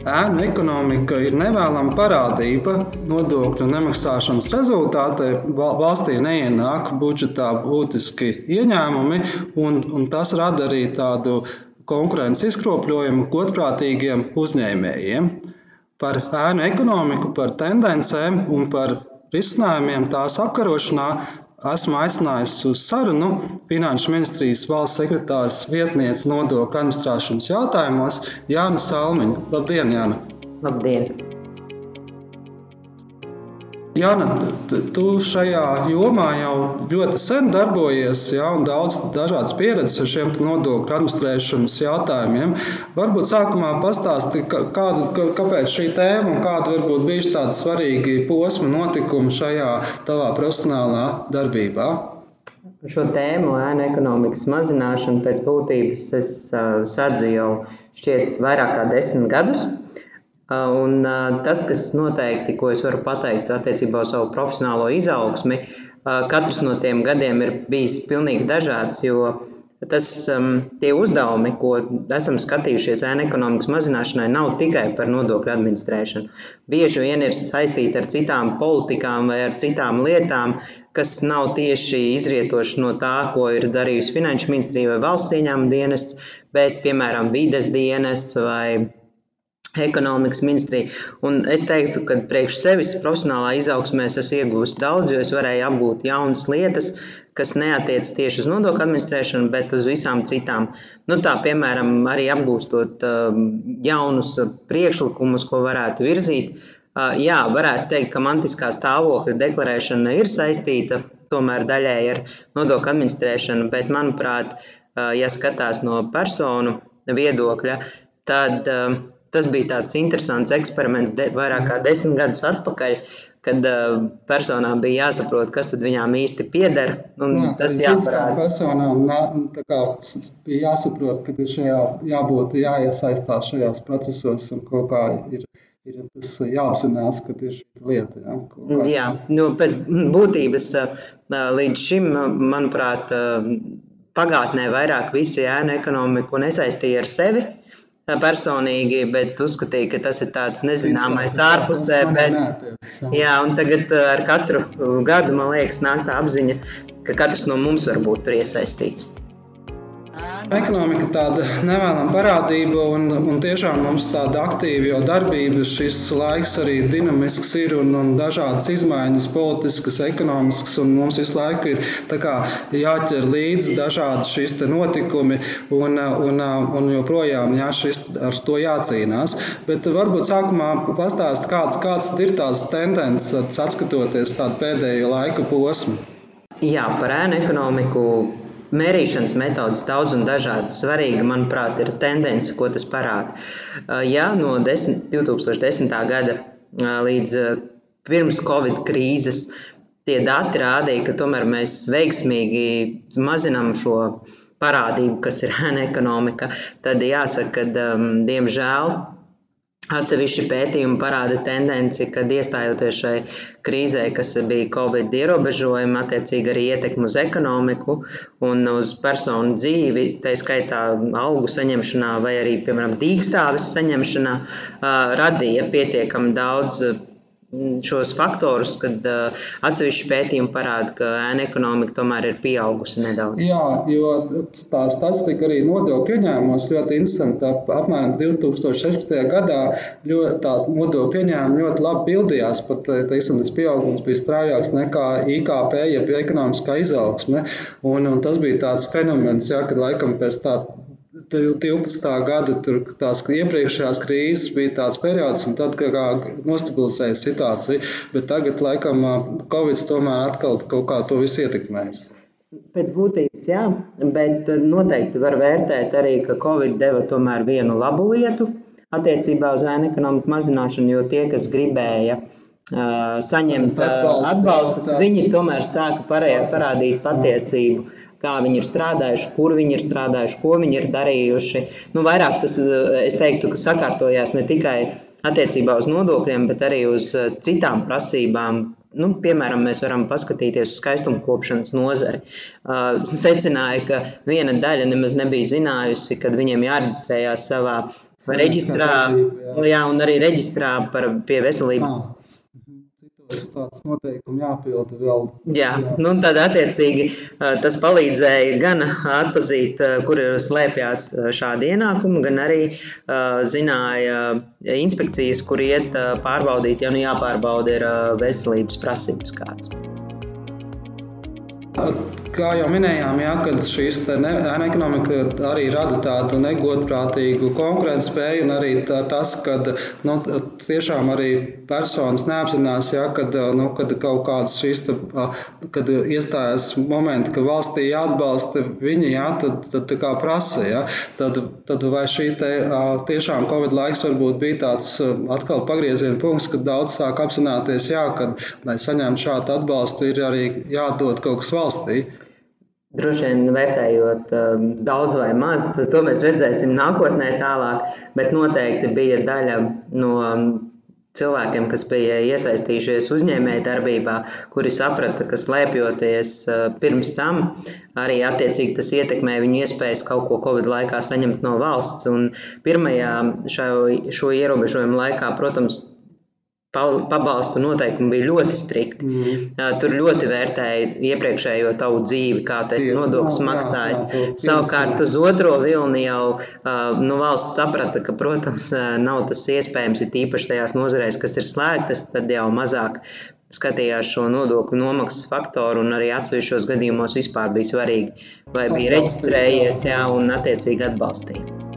Ēnu ekonomika ir nevēlama parādība. Nodokļu nemaksāšanas rezultātā valstī neienāk budžetā būtiski ieņēmumi, un, un tas rada arī tādu konkurences izkropļojumu godprātīgiem uzņēmējiem. Par ēnu ekonomiku, par tendencēm un par risinājumiem tās apkarošanā esmu aicinājis uz sarunu Finanšu ministrijas valsts sekretārs vietniece nodokļu administrēšanas jautājumos Jānu Salmiņu. Labdien, Jāna! Labdien! Jāna, tu šajā jomā jau ļoti sen darbojies, ja, un daudz dažādas pieredzes ar šiem nodokļu administrēšanas jautājumiem. Varbūt sākumā pastāsti, kādu, kāpēc šī tēma un kāda varbūt bijuši tādi svarīgi posmi notikumi šajā tavā profesionālā darbībā. Šo tēmu, ēnu ekonomikas mazināšanu, pēc būtības es uh, sadzu jau šķiet vairāk kā desmit gadus. Un tas, kas noteikti, ko es varu pateikt attiecībā uz savu profesionālo izaugsmi, katrs no tiem gadiem ir bijis pilnīgi dažāds, jo tas, tie uzdevumi, ko esam skatījušies ēna ekonomikas mazināšanai, nav tikai par nodokļu administrēšanu. Bieži vien ir saistīti ar citām politikām vai ar citām lietām, kas nav tieši izrietoši no tā, ko ir darījusi Finanšu ministrija vai valsts ieņēmuma dienests, bet, piemēram, vides dienests vai ekonomikas ministrija. Un es teiktu, ka priekš sevis profesionālā izaugsmē es esmu iegūmis daudz, jo es varēju apgūt jaunas lietas, kas neatiecas tieši uz nodokļu administrēšanu, bet uz visām citām. Nu, tā, piemēram, arī apgūstot uh, jaunus priekšlikumus, ko varētu virzīt. Uh, jā, varētu teikt, ka mantiskā stāvokļa deklarēšana ir saistīta tomēr daļēji ar nodokļu administrēšanu, bet, manuprāt, uh, ja skatās no personu viedokļa, tad uh, Tas bija tāds interesants eksperiments de, vairāk kā desmit gadus atpakaļ, kad uh, personām bija jāsaprot, kas viņām īsti pieder. Jā, tas jāparāda. Personām kā, bija jāsaprot, ka ir šajā, jābūt jāiesaistās šajos procesos un kaut kā ir. Ir tas jāapzinās, ka ir šī lieta. Ja, kā... Jā, nu, pēc būtības līdz šim, manuprāt, pagātnē vairāk visi ēna ekonomiku nesaistīja ar sevi personīgi, bet uzskatīju, ka tas ir tāds nezināmais ārpusē. Bet, jā, un tagad uh, ar katru gadu man liekas, nāk tā apziņa, ka katrs no mums var būt tur iesaistīts. Ekonomika ir tāda nevēlama parādība, un, un tiešām mums tāda aktīva jau darbība. Šis laiks arī dinamisks ir un, un dažādas izmaiņas, politiskas, ekonomiskas, un mums visu laiku ir kā, jāķer līdzi dažādi šīs notikumi, un, un, un joprojām jā, šis, ar to jācīnās. Bet varbūt sākumā pastāst, kāds, kāds ir tās tendences, atskatoties tādu pēdējo laika posmu. Jā, par ēnu ekonomiku Mērīšanas metodas daudz un dažādas. Svarīga, manuprāt, ir tendence, ko tas parāda. Ja no 10, 2010. gada līdz pirms Covid krīzes tie dati rādīja, ka tomēr mēs veiksmīgi mazinām šo parādību, kas ir ēna ekonomika, tad jāsaka, ka diemžēl Atsevišķi pētījumi parāda tendenci, ka iestājoties šai krīzē, kas bija Covid ierobežojumi, attiecīgi arī ietekmi uz ekonomiku un uz personu dzīvi, tā skaitā algu saņemšanā vai arī, piemēram, dīkstāves saņemšanā, radīja pietiekami daudz šos faktorus, kad uh, atsevišķi pētījumi parāda, ka ēna ekonomika tomēr ir pieaugusi nedaudz. Jā, jo tā statistika arī nodokļu ieņēmumos ļoti interesanta. Apmēram 2016. gadā ļoti, nodokļu ieņēmumi ļoti labi bildījās. Pat teiksim, tas pieaugums bija straujāks nekā IKP, jeb ekonomiskā izaugsme. Un, un tas bija tāds fenomens, jā, kad laikam pēc tā 12. gada tur, tās iepriekšējās krīzes bija tāds periods, un tad kā nostabilizēja situācija. Bet tagad, laikam, Covid tomēr atkal kaut kā to visu ietekmēs. Pēc būtības, jā, bet noteikti var vērtēt arī, ka Covid deva tomēr vienu labu lietu attiecībā uz ēnu ekonomiku mazināšanu, jo tie, kas gribēja uh, saņemt uh, atbalstus, viņi tomēr sāka parādīt patiesību, kā viņi ir strādājuši, kur viņi ir strādājuši, ko viņi ir darījuši. Nu, vairāk tas, es teiktu, ka sakārtojās ne tikai attiecībā uz nodokļiem, bet arī uz citām prasībām, Nu, piemēram, mēs varam paskatīties uz skaistumkopšanas nozari. Uh, secināja, ka viena daļa nemaz nebija zinājusi, kad viņiem jāreģistrējās savā reģistrā, jā, un arī reģistrā par pie veselības tāds noteikumi jāpilda vēl. Jā, nu tad attiecīgi tas palīdzēja gan atpazīt, kur slēpjas šādi ienākumi, gan arī zināja inspekcijas, kur iet pārbaudīt, ja nu jāpārbauda ir veselības prasības kāds. Kā jau minējām, jā, kad šīs ēna ekonomika arī rada tādu negodprātīgu konkurences spēju, un arī tā, tas, ka nu, tiešām arī personas neapzinās, jā, kad, nu, kad kaut kādas šīs, kad iestājas momenti, ka valstī jāatbalsta viņi, jā, tad, tad tā kā prasa, jā, tad, tad vai šī te, tiešām Covid laiks varbūt bija tāds atkal pagrieziena punkts, kad daudz sāk apzināties, jā, kad, lai saņemtu šādu atbalstu, ir arī jādod kaut kas valstī. Droši vien vērtējot um, daudz vai maz, to mēs redzēsim nākotnē tālāk, bet noteikti bija daļa no um, cilvēkiem, kas bija iesaistījušies uzņēmēju darbībā, kuri saprata, ka slēpjoties uh, pirms tam, arī attiecīgi tas ietekmē viņu iespējas kaut ko Covid laikā saņemt no valsts. Un pirmajā šo, šo ierobežojumu laikā, protams, pabalstu noteikumi bija ļoti strikti. Mm. Tur ļoti vērtēja iepriekšējo tavu dzīvi, kā tu esi nodokļus maksājis. Savukārt uz otro vilni jau nu, valsts saprata, ka, protams, nav tas iespējams, ir tīpaši tajās nozarēs, kas ir slēgtas, tad jau mazāk skatījās šo nodokļu nomaksas faktoru, un arī atsevišķos gadījumos vispār bija svarīgi, vai bija reģistrējies jā, un attiecīgi atbalstīja.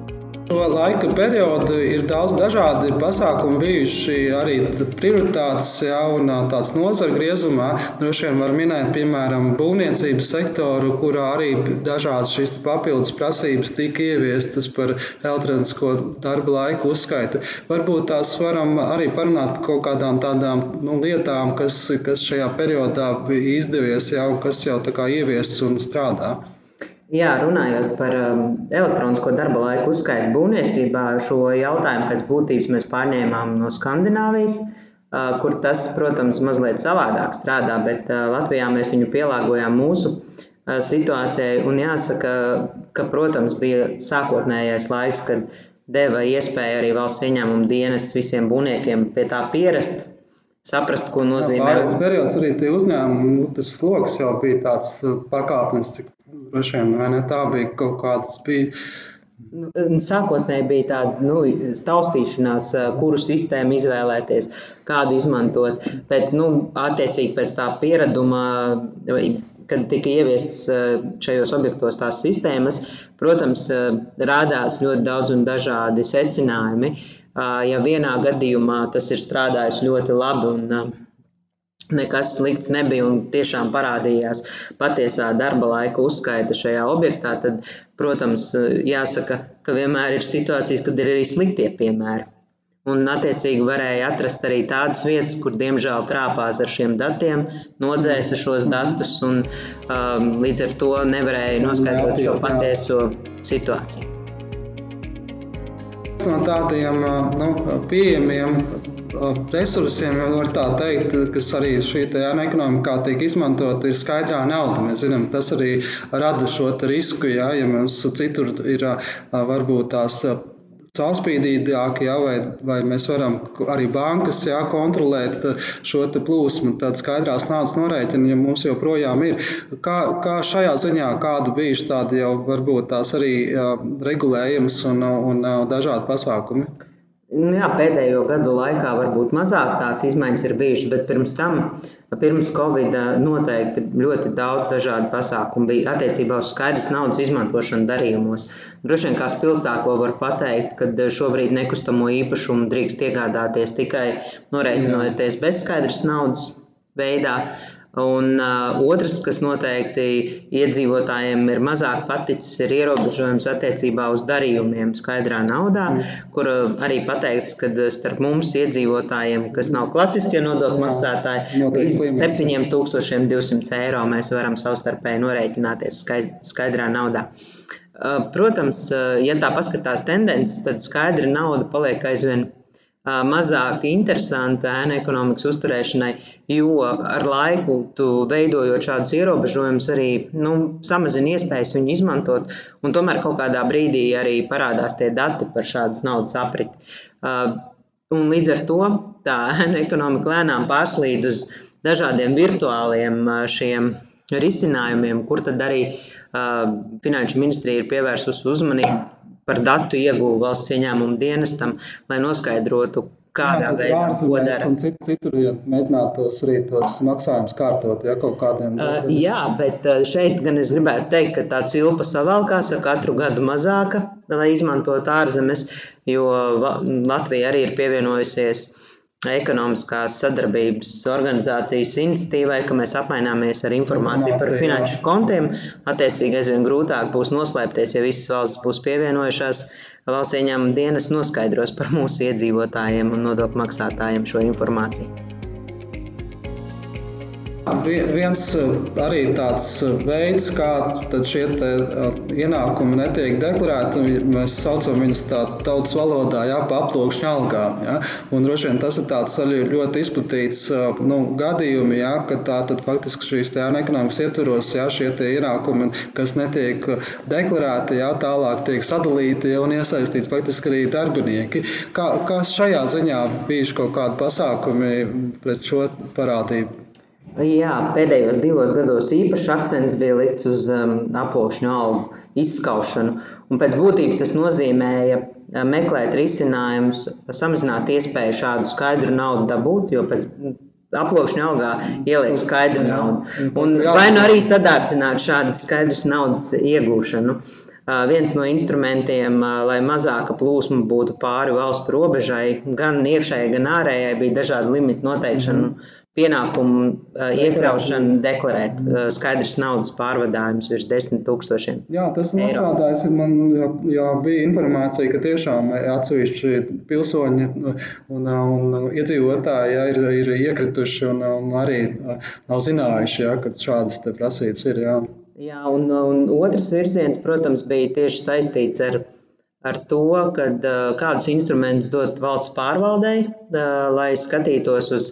Šo laika periodu ir daudz dažādi pasākumi bijuši, arī prioritātes, ja, un tāds nozara griezumā. Droši vien var minēt, piemēram, būvniecības sektoru, kurā arī dažādas šīs papildus prasības tika ieviestas par elektronisko darba laiku uzskaita. Varbūt tās varam arī parunāt par kaut kādām tādām nu, lietām, kas, kas šajā periodā izdevies, jau, kas jau tā kā ieviests un strādā. Jā, runājot par um, elektronisko darba laiku uzskaitu būvniecībā, šo jautājumu pēc būtības mēs pārņēmām no Skandināvijas, uh, kur tas, protams, mazliet savādāk strādā, bet uh, Latvijā mēs viņu pielāgojām mūsu uh, situācijai. Un jāsaka, ka, protams, bija sākotnējais laiks, kad deva iespēju arī valsts ieņēmuma dienests visiem būvniekiem pie tā pierast, saprast, ko nozīmē. Pārējais periods arī tie uzņēmumi, nu, tas sloks jau bija tāds pakāpnis, cik Droši vien, vai ne tā bija kaut kādas bija. Nu, sākotnēji bija tāda nu, taustīšanās, kuru sistēmu izvēlēties, kādu izmantot. Bet, nu, attiecīgi pēc tā piereduma, kad tika ieviestas šajos objektos tās sistēmas, protams, rādās ļoti daudz un dažādi secinājumi. Ja vienā gadījumā tas ir strādājis ļoti labi un nekas slikts nebija un tiešām parādījās patiesā darba laika uzskaita šajā objektā, tad, protams, jāsaka, ka vienmēr ir situācijas, kad ir arī sliktie piemēri. Un, attiecīgi, varēja atrast arī tādas vietas, kur, diemžēl, krāpās ar šiem datiem, nodzēsa šos datus un um, līdz ar to nevarēja noskaidrot šo patieso situāciju. No tādiem nu, pieejamiem resursiem, var tā teikt, kas arī šī ekonomikā tiek izmantot, ir skaidrā nauda. Mēs zinām, tas arī rada šo risku, jā, ja mums citur ir varbūt tās caurspīdīgāk, ja, vai, vai mēs varam arī bankas jā, kontrolēt šo plūsmu, tad skaidrās naudas norēķini ja mums joprojām ir. Kā, kā šajā ziņā, kāda bijuši tādi jau varbūt tās arī regulējums un, un dažādi pasākumi? Nu, jā, pēdējo gadu laikā varbūt mazāk tās izmaiņas ir bijušas, bet pirms tam, pirms Covid, noteikti ļoti daudz dažādu pasākumu bija attiecībā uz skaidrs naudas izmantošanu darījumos. Droši vien kā spilgtāko var pateikt, ka šobrīd nekustamo īpašumu drīkst iegādāties tikai norēķinoties bez skaidras naudas veidā. Un uh, otrs, kas noteikti iedzīvotājiem ir mazāk paticis, ir ierobežojums attiecībā uz darījumiem skaidrā naudā, mm. kur arī pateikts, ka starp mums iedzīvotājiem, kas nav klasiskie nodokļu maksātāji, līdz 7200 eiro mēs varam savstarpēji norēķināties skaidrā naudā. Protams, ja tā paskatās tendences, tad skaidra nauda paliek aizvien mazāk interesanta ēna ekonomikas uzturēšanai, jo ar laiku tu veidojot šādus ierobežojumus, arī nu, samazina iespējas viņu izmantot, un tomēr kaut kādā brīdī arī parādās tie dati par šādas naudas apriti. Un līdz ar to tā ēna ekonomika lēnām pārslīd uz dažādiem virtuāliem šiem risinājumiem, kur tad arī uh, Finanšu ministrija ir pievērsusi uzmanību par datu ieguvu valsts ieņēmumu dienestam, lai noskaidrotu, kādā jā, veidā to dara. Un citur, citur ja mēģināt tos arī tos maksājumus kārtot, ja kaut kādiem. Uh, jā, bet šeit gan es gribētu teikt, ka tā cilpa savalkās ar katru gadu mazāka, lai izmantotu ārzemes, jo Latvija arī ir pievienojusies ekonomiskās sadarbības organizācijas iniciatīvai, ka mēs apmaināmies ar informāciju par finanšu kontiem. Attiecīgi, aizvien grūtāk būs noslēpties, ja visas valstis būs pievienojušās. Valsts ieņēmuma dienas noskaidros par mūsu iedzīvotājiem un nodokļu maksātājiem šo informāciju. Viens eh, arī tāds eh, veids, kā šie eh, ienākumi netiek deklarēti, mēs saucam viņus tādā tautas valodā, jā, pa aploksņa algām. Jā. Un droši vien tas ir tāds ļoti izplatīts nu, gadījumi, jā, ka tā tad faktiski šīs te ekonomikas ietvaros, jā, šie tie ienākumi, kas netiek deklarēti, jā, tālāk tiek sadalīti jā, un iesaistīts faktiski arī darbinieki. Kā, kā šajā ziņā bijuši kaut kādi pasākumi pret šo parādību? Jā, pēdējos divos gados īpaši akcents bija likts uz um, aploksņu augu izskaušanu. Un pēc būtības tas nozīmēja uh, meklēt risinājumus, samazināt iespēju šādu skaidru naudu dabūt, jo pēc aploksņa augā ieliek skaidru naudu. Un vai nu arī sadārcināt šādas skaidras naudas iegūšanu. Uh, viens no instrumentiem, uh, lai mazāka plūsma būtu pāri valstu robežai, gan iekšējai, gan ārējai, bija dažādi limitu noteikšana. Mm -hmm pienākumu uh, iekļaušanu deklarēt uh, skaidrs naudas pārvadājumus virs 10 tūkstošiem. Jā, tas ir nostrādājis. Man jau, jau bija informācija, ka tiešām atsevišķi pilsoņi un, un iedzīvotāji jā, ir, ir iekrituši un, un arī nav zinājuši, jā, ka šādas prasības ir. Jā. Jā, un, un otrs virziens, protams, bija tieši saistīts ar ar to, kad, kādus instrumentus dot valsts pārvaldei, lai skatītos uz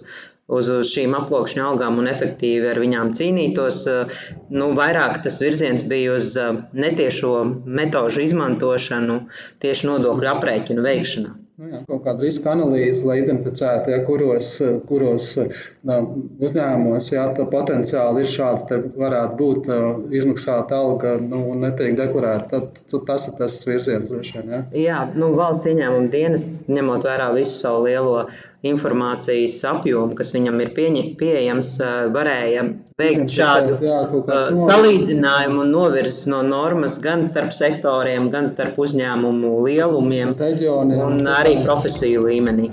uz, uz šīm aploksņa algām un efektīvi ar viņām cīnītos. Eh, nu, vairāk tas virziens bija uz eh, netiešo metožu izmantošanu tieši nodokļu aprēķinu veikšanā nu, jā, kaut kāda riska analīze, lai identificētu, ja, kuros, kuros na, uzņēmumos jā, potenciāli ir šādi, varētu būt izmaksāta alga nu, un netiek deklarēta. Tad tas ir tas virziens, droši vien. Jā, jā nu, valsts ieņēmuma dienas, ņemot vērā visu savu lielo informācijas apjomu, kas viņam ir pieņi, pieejams, varēja veikt šādu jā, salīdzinājumu un novirzes no normas gan starp sektoriem, gan starp uzņēmumu lielumiem reģioniem, un arī profesiju līmenī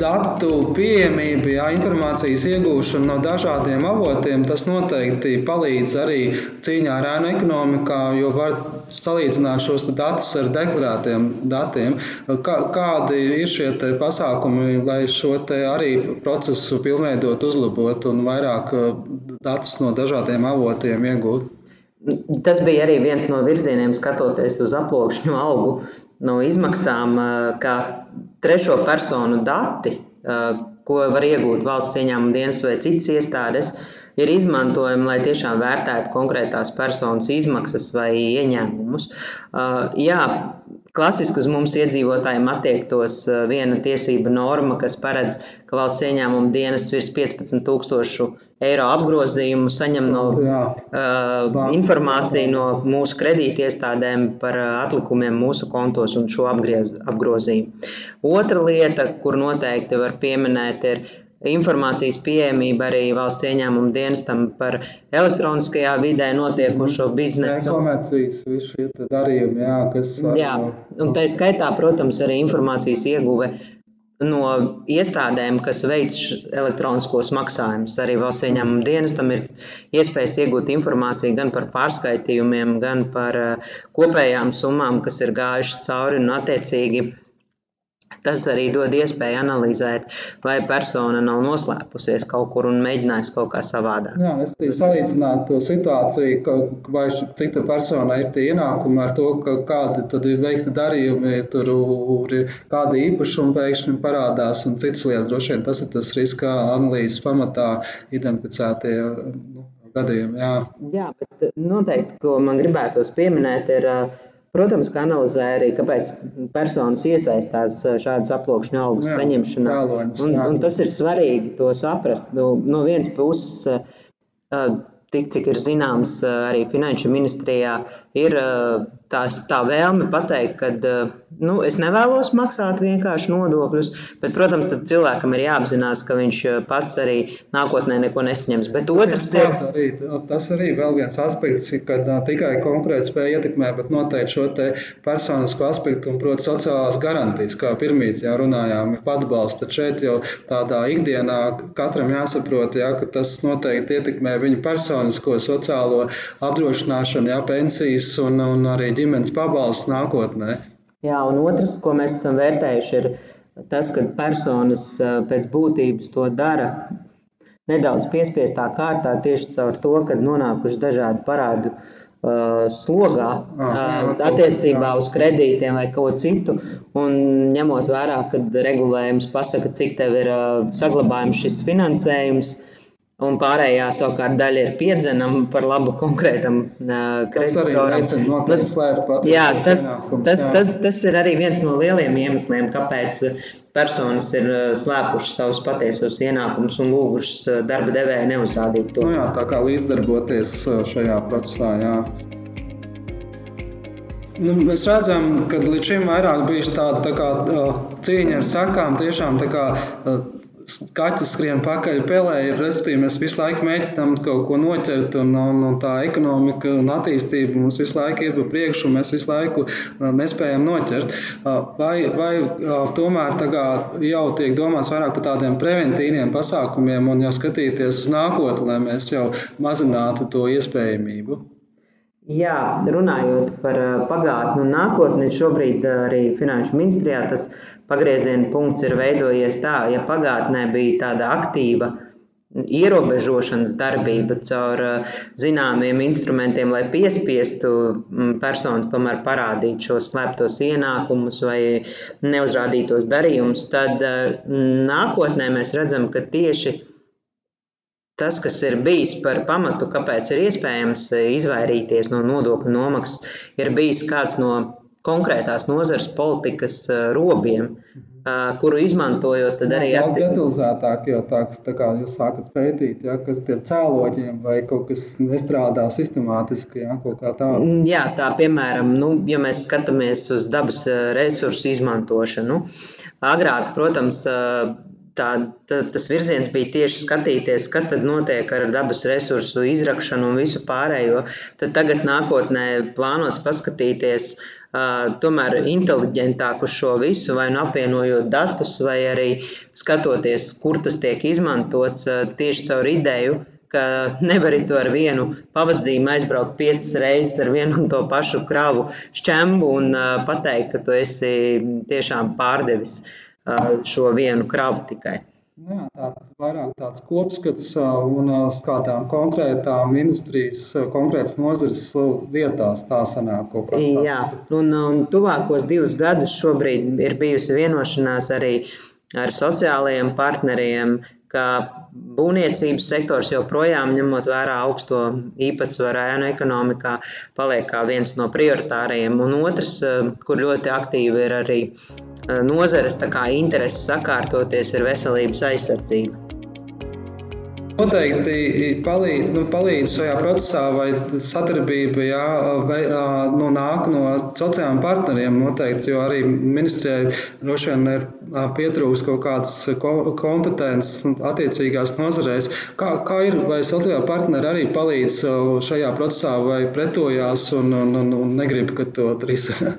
datu pieejamība, jā, informācijas iegūšana no dažādiem avotiem, tas noteikti palīdz arī cīņā ar ēnu ekonomikā, jo var salīdzināt šos datus ar deklarētiem datiem. Kā, kādi ir šie pasākumi, lai šo arī procesu pilnveidot, uzlabot un vairāk uh, datus no dažādiem avotiem iegūt? Tas bija arī viens no virzieniem, skatoties uz aploksņu algu no izmaksām, kā trešo personu dati, ko var iegūt valsts ieņēmuma dienas vai citas iestādes, ir izmantojami, lai tiešām vērtētu konkrētās personas izmaksas vai ieņēmumus. Jā, klasiski uz mums iedzīvotājiem attiektos viena tiesība norma, kas paredz, ka valsts ieņēmuma dienas virs 15,000 eiro apgrozījumu saņem no Jā, uh, informāciju no mūsu kredītiestādēm par atlikumiem mūsu kontos un šo apgriez, apgrozījumu. Otra lieta, kur noteikti var pieminēt, ir informācijas pieejamība arī valsts ieņēmuma dienestam par elektroniskajā vidē notiekušo mhm. biznesu. Komercijas, visi šie darījumi, jā, kas. Jā, un tā skaitā, protams, arī informācijas ieguve no iestādēm, kas veic elektroniskos maksājumus. Arī valsts ieņēmuma dienestam ir iespējas iegūt informāciju gan par pārskaitījumiem, gan par kopējām summām, kas ir gājušas cauri un attiecīgi Tas arī dod iespēju analizēt, vai persona nav noslēpusies kaut kur un mēģinājusi kaut kā savādāk. Jā, es gribu salīdzināt to situāciju, ka, vai cik tā persona ir tie ienākumi ar to, ka kādi tad ir veikti darījumi, tur ir kādi īpašumi pēkšņi parādās un citas lietas. Droši vien tas ir tas riska analīzes pamatā identificētie nu, gadījumi. Jā. jā, bet noteikti, ko man gribētos pieminēt, ir. Uh, Protams, ka analizē arī, kāpēc personas iesaistās šādas aploksņa algas saņemšanā. Cēloņas, un, un tas ir svarīgi to saprast. No, no vienas puses, tik cik ir zināms, arī Finanšu ministrijā ir tās, tā vēlme pateikt, ka nu, es nevēlos maksāt vienkārši nodokļus, bet, protams, tad cilvēkam ir jāapzinās, ka viņš pats arī nākotnē neko nesaņems. Bet otrs ir. Arī, tas arī vēl viens aspekts, ka uh, tikai konkrēti spēja ietekmē, bet noteikti šo personisko aspektu un, protams, sociālās garantijas, kā pirmīt jau runājām, ir atbalsts. Tad šeit jau tādā ikdienā katram jāsaprot, jā, ka tas noteikti ietekmē viņu personisko sociālo apdrošināšanu, jā, pensijas un, un arī ģimenes pabalsts nākotnē. Jā, un otrs, ko mēs esam vērtējuši, ir tas, ka personas pēc būtības to dara nedaudz piespiestā kārtā tieši caur to, ka nonākuši dažādu parādu uh, slogā, uh, attiecībā uz kredītiem vai ko citu. Un ņemot vērā, ka regulējums pasaka, cik tev ir uh, saglabājums šis finansējums, uh, Un pārējā savukārt daļa ir piedzenama par labu konkrētam uh, kreditoram. Tas jā, tas, tas, tas, tas ir arī viens no lieliem iemesliem, kāpēc personas ir slēpušas savus patiesos ienākumus un lūgušas darba devēju neuzrādīt to. Nu jā, tā kā līdzdarboties šajā procesā. Jā. Nu, mēs redzam, ka līdz šim vairāk bijusi tāda tā kā, cīņa ar sakām, tiešām tā kā kaķis skrien pakaļ pelē, ir, respektīvi, mēs visu laiku mēģinām kaut ko noķert, un, un, un tā ekonomika un attīstība mums visu laiku iet pa priekšu, un mēs visu laiku nespējam noķert. Vai, vai tomēr jau tiek domāts vairāk par tādiem preventīviem pasākumiem un jau skatīties uz nākotni, lai mēs jau mazinātu to iespējamību? Jā, runājot par pagātni un nākotni, šobrīd arī Finanšu ministrijā tas pagrieziena punkts ir veidojies tā, ja pagātnē bija tāda aktīva ierobežošanas darbība caur zināmiem instrumentiem, lai piespiestu personas tomēr parādīt šos slēptos ienākumus vai neuzrādītos darījumus, tad nākotnē mēs redzam, ka tieši tas, kas ir bijis par pamatu, kāpēc ir iespējams izvairīties no nodokļu nomaksas, ir bijis kāds no konkrētās nozares politikas robiem, kuru izmantojot, tad arī attiek... detalizētāk, jo tā, tā kā jūs sākat pētīt, ja, kas tiem cēloņiem vai kaut kas nestrādā sistemātiski, ja, kaut kā tā. Mm, jā, tā piemēram, nu, ja mēs skatāmies uz dabas resursu izmantošanu, agrāk, protams, tā, tā, tas virziens bija tieši skatīties, kas tad notiek ar dabas resursu izrakšanu un visu pārējo. Tad tagad nākotnē plānots paskatīties uh, tomēr inteliģentāk uz šo visu, vai nu apvienojot datus, vai arī skatoties, kur tas tiek izmantots tieši caur ideju, ka nevar to ar vienu pavadzīmu aizbraukt piecas reizes ar vienu un to pašu kravu šķembu un pateikt, ka tu esi tiešām pārdevis šo vienu kravu tikai. Jā, tā ir vairāk tāds kopskats un uz kādām konkrētām industrijas, konkrētas nozares vietās tā sanāk kaut kā. Jā, un, un tuvākos divus gadus šobrīd ir bijusi vienošanās arī ar sociālajiem partneriem, ka būvniecības sektors joprojām, ņemot vērā augsto īpatsvaru ēnu ekonomikā, paliek kā viens no prioritārajiem. Un otrs, kur ļoti aktīvi ir arī nozares interesi sakārtoties, ir veselības aizsardzība. Noteikti palīdz, nu, palīdz šajā procesā, vai sadarbība jā, vai, nu, nāk no sociālajiem partneriem. Noteikti, jo arī ministrijai droši vien ir pietrūkst kaut kādas kompetences attiecīgās nozarēs. Kā, kā ir, vai sociālajā partneri arī palīdz šajā procesā, vai pretojās un, un, un, un negrib, ka to risina?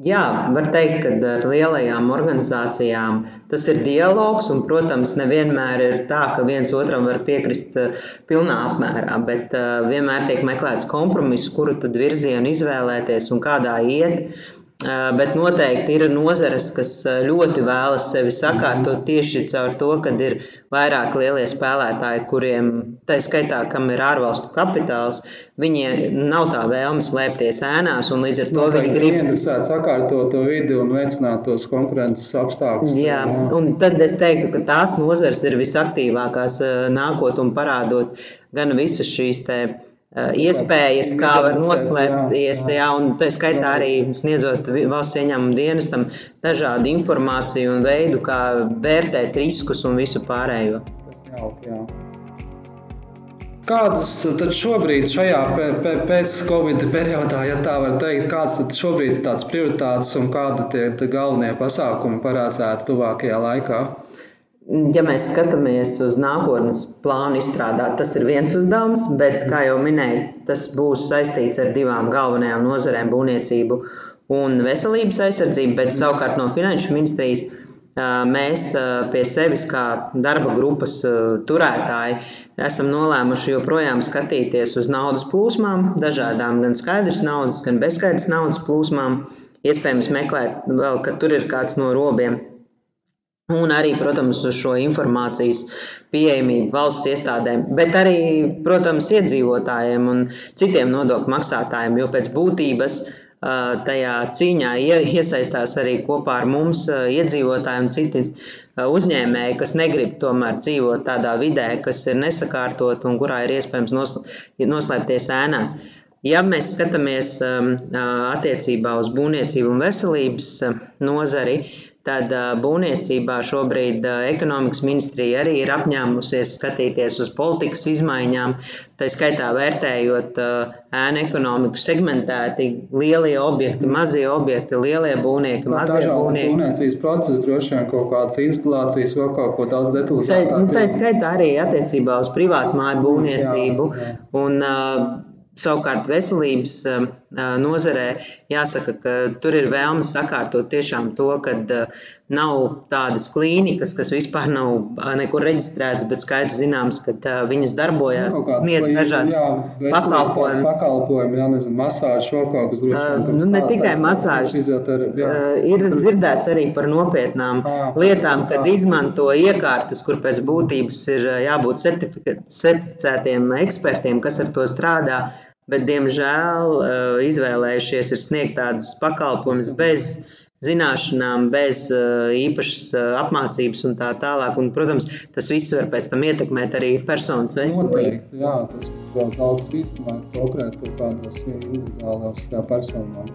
Jā, var teikt, ka ar lielajām organizācijām tas ir dialogs, un, protams, nevienmēr ir tā, ka viens otram var piekrist eh, pilnā apmērā, bet eh, vienmēr tiek meklēts kompromiss, kuru tad virzienu izvēlēties un kādā iet. Bet noteikti ir nozares, kas ļoti vēlas sevi sakārtot tieši caur to, ka ir vairāk lielie spēlētāji, kuriem, tā skaitā, kam ir ārvalstu kapitāls, viņiem nav tā vēlme slēpties ēnās, un līdz ar to noteikti viņi grib interesēt sakārtot to vidi un veicināt tos konkurences apstākļus. Jā, un tad es teiktu, ka tās nozares ir visaktīvākās nākot un parādot gan visas šīs tēmas Eh, iespējas, kā var noslēpties, jā, un tā skaitā arī sniedzot valsts ieņēmumu dienestam dažādu informāciju un veidu, kā vērtēt riskus un visu pārējo. Jauk, jā. Kādas tad šobrīd, šajā pēc-Covid periodā, ja tā var teikt, kādas tad šobrīd ir tādas prioritātes un kādi tie galvenie pasākumi paredzēti tuvākajā laikā? Ja mēs skatāmies uz nākotnes plānu izstrādāt, tas ir viens uzdevums, bet, kā jau minēju, tas būs saistīts ar divām galvenajām nozarēm - būvniecību un veselības aizsardzību. Bet savukārt no Finanšu ministrijas mēs pie sevis, kā darba grupas turētāji, esam nolēmuši joprojām skatīties uz naudas plūsmām, dažādām gan skaidras naudas, gan bezskaidras naudas plūsmām. Iespējams, meklēt vēl, ka tur ir kāds no robiem Un arī, protams, uz šo informācijas pieejamību valsts iestādēm, bet arī, protams, iedzīvotājiem un citiem nodokļu maksātājiem, jo pēc būtības tajā cīņā iesaistās arī kopā ar mums iedzīvotāji un citi uzņēmēji, kas negrib tomēr dzīvot tādā vidē, kas ir nesakārtot un kurā ir iespējams noslēpties ēnās. Ja mēs skatāmies attiecībā uz būvniecību un veselības nozari, Tad būvniecībā šobrīd ekonomikas ministrija arī ir apņēmusies skatīties uz politikas izmaiņām, tā skaitā vērtējot ēnu ekonomiku segmentēti, lielie objekti, mazie objekti, lielie būvnieki, tā mazie būvnieki. Būvniecības process droši vien kaut kādas instalācijas, vēl kaut ko daudz detalizētāk. Tā, tā skaitā arī attiecībā uz privātmāju būvniecību. Jā, jā. Un, Savukārt veselības nozarē jāsaka, ka tur ir vēlme sakārtot tiešām to, ka uh, nav tādas klīnikas, kas vispār nav uh, nekur reģistrētas, bet skaidrs zināms, ka viņas darbojas, sniedz dažādas pakalpojumus. Pakalpojumi, jā, nezinu, masāžu, vēl kaut kas droši. Nu, ne tikai masāžas. Ir dzirdēts arī par nopietnām à, lietām, kad izmanto iekārtas, kur pēc būtības ir jābūt certificētiem ekspertiem, kas ar to strādā bet, diemžēl, eh, izvēlējušies sniegt tādus pakalpojumus bez zināšanām, bez eh, īpašas eh, apmācības un tā tālāk. Un, protams, tas viss var pēc tam ietekmēt arī personas veselību. Jā, tas vēl daudz bīstamāk konkrēti kaut kādos individuālos personām.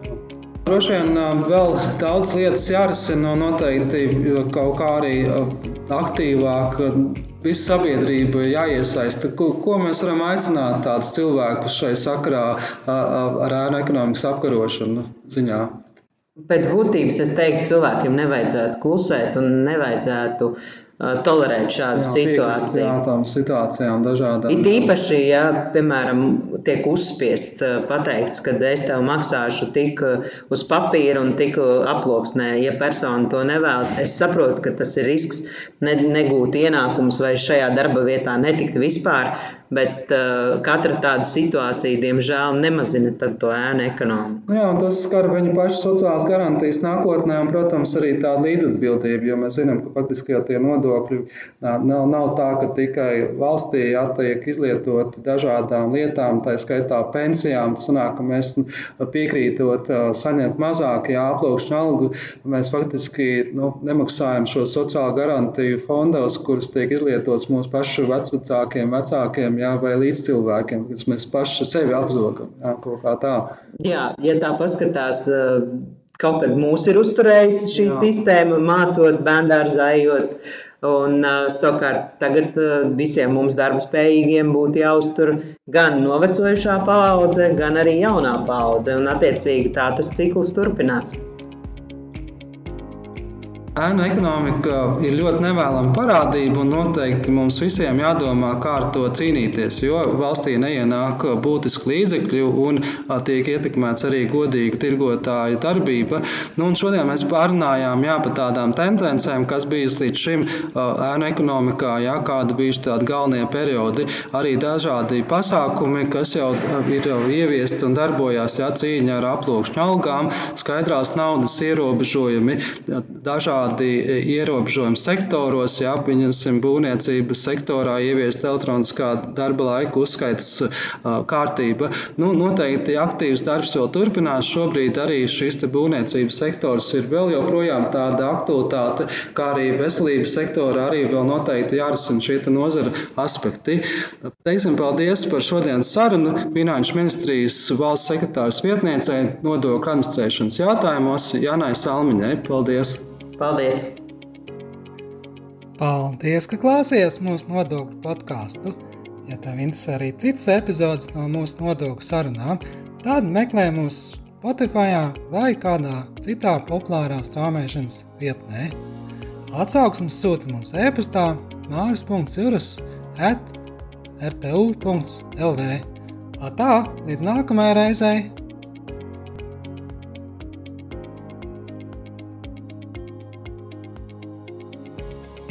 Droši vien vēl daudz lietas jārisina, un noteikti kaut kā arī aktīvāk visa sabiedrība jāiesaista. Ko, ko mēs varam aicināt tādus cilvēkus šai sakarā ar ēnu ekonomikas apkarošanu ziņā? Pēc būtības es teiktu, cilvēkiem nevajadzētu klusēt un nevajadzētu uh, tolerēt šādu jā, situāciju. Jā, tām situācijām dažādām. It īpaši, ja, piemēram, tiek uzspiests pateikts, ka es tev maksāšu tik uz papīra un tik aploksnē, ja persona to nevēlas, es saprotu, ka tas ir risks ne, negūt ienākumus vai šajā darba vietā netikt vispār, bet uh, katra tāda situācija, diemžēl, nemazina to ēnu ekonomiku. Jā, un tas skar viņu pašu sociālās garantijas nākotnē un, protams, arī tādu līdzatbildību, jo mēs zinām, ka faktiski jau tie nodokļi nodokļi. Nav, nav tā, ka tikai valstī jātiek izlietoti dažādām lietām, tā skaitā pensijām. Tas sanāk, ka mēs piekrītot saņemt mazāk, jā, aplūkšņu algu, mēs faktiski nu, nemaksājam šo sociālo garantiju fondos, kuras tiek izlietotas mūsu pašu vecvecākiem, vecākiem jā, vai līdzcilvēkiem, kas mēs paši sevi apzogam. Jā, kaut kā tā. Jā, ja tā paskatās kaut kad mūs ir uzturējusi šī Jā. sistēma, mācot, bērngārzā ejot. Un, uh, savukārt, tagad uh, visiem mums darba spējīgiem būtu jāuztur gan novecojušā paudze, gan arī jaunā paudze. Un, attiecīgi, tā tas cikls turpinās. Ēnu ekonomika ir ļoti nevēlama parādība, un noteikti mums visiem jādomā, kā ar to cīnīties. Jo valstī neienāk būtiski līdzekļi un tiek ietekmēts arī godīga tirgotāju darbība. Nu, šodien mēs pārunājām jā, par tādām tendencēm, kas bijusi līdz šim ēnu ekonomikā, jā, kāda bijuši tādi galvenie periodi, arī dažādi pasākumi, kas jau ir ieviesti un darbojās jā, cīņa ar aploksņu algām, skaidrās naudas ierobežojumi, dažādi dažādi e, ierobežojumi sektoros, ja pieņemsim būvniecības sektorā ieviest elektroniskā darba laika uzskaitas kārtība. Nu, noteikti aktīvs darbs vēl turpinās. Šobrīd arī šis būvniecības sektors ir vēl joprojām tāda aktualitāte, kā arī veselības sektora arī vēl noteikti jārisina šie nozara aspekti. Teiksim paldies par šodienas sarunu Finanšu ministrijas valsts sekretāras vietniecei nodokļu administrēšanas jautājumos Janai Salmiņai. Paldies! Paldies! Paldies, ka klausījāties mūsu nodokļu podkāstu. Ja tev interesē arī citas epizodes no mūsu nodokļu sarunām, tad meklē mūsu Spotify vai kādā citā populārā strāmošanas vietnē. Atsauksmes sūta mums e-pastā māris.cirus at rtu.lv. Tā, līdz nākamajai reizei!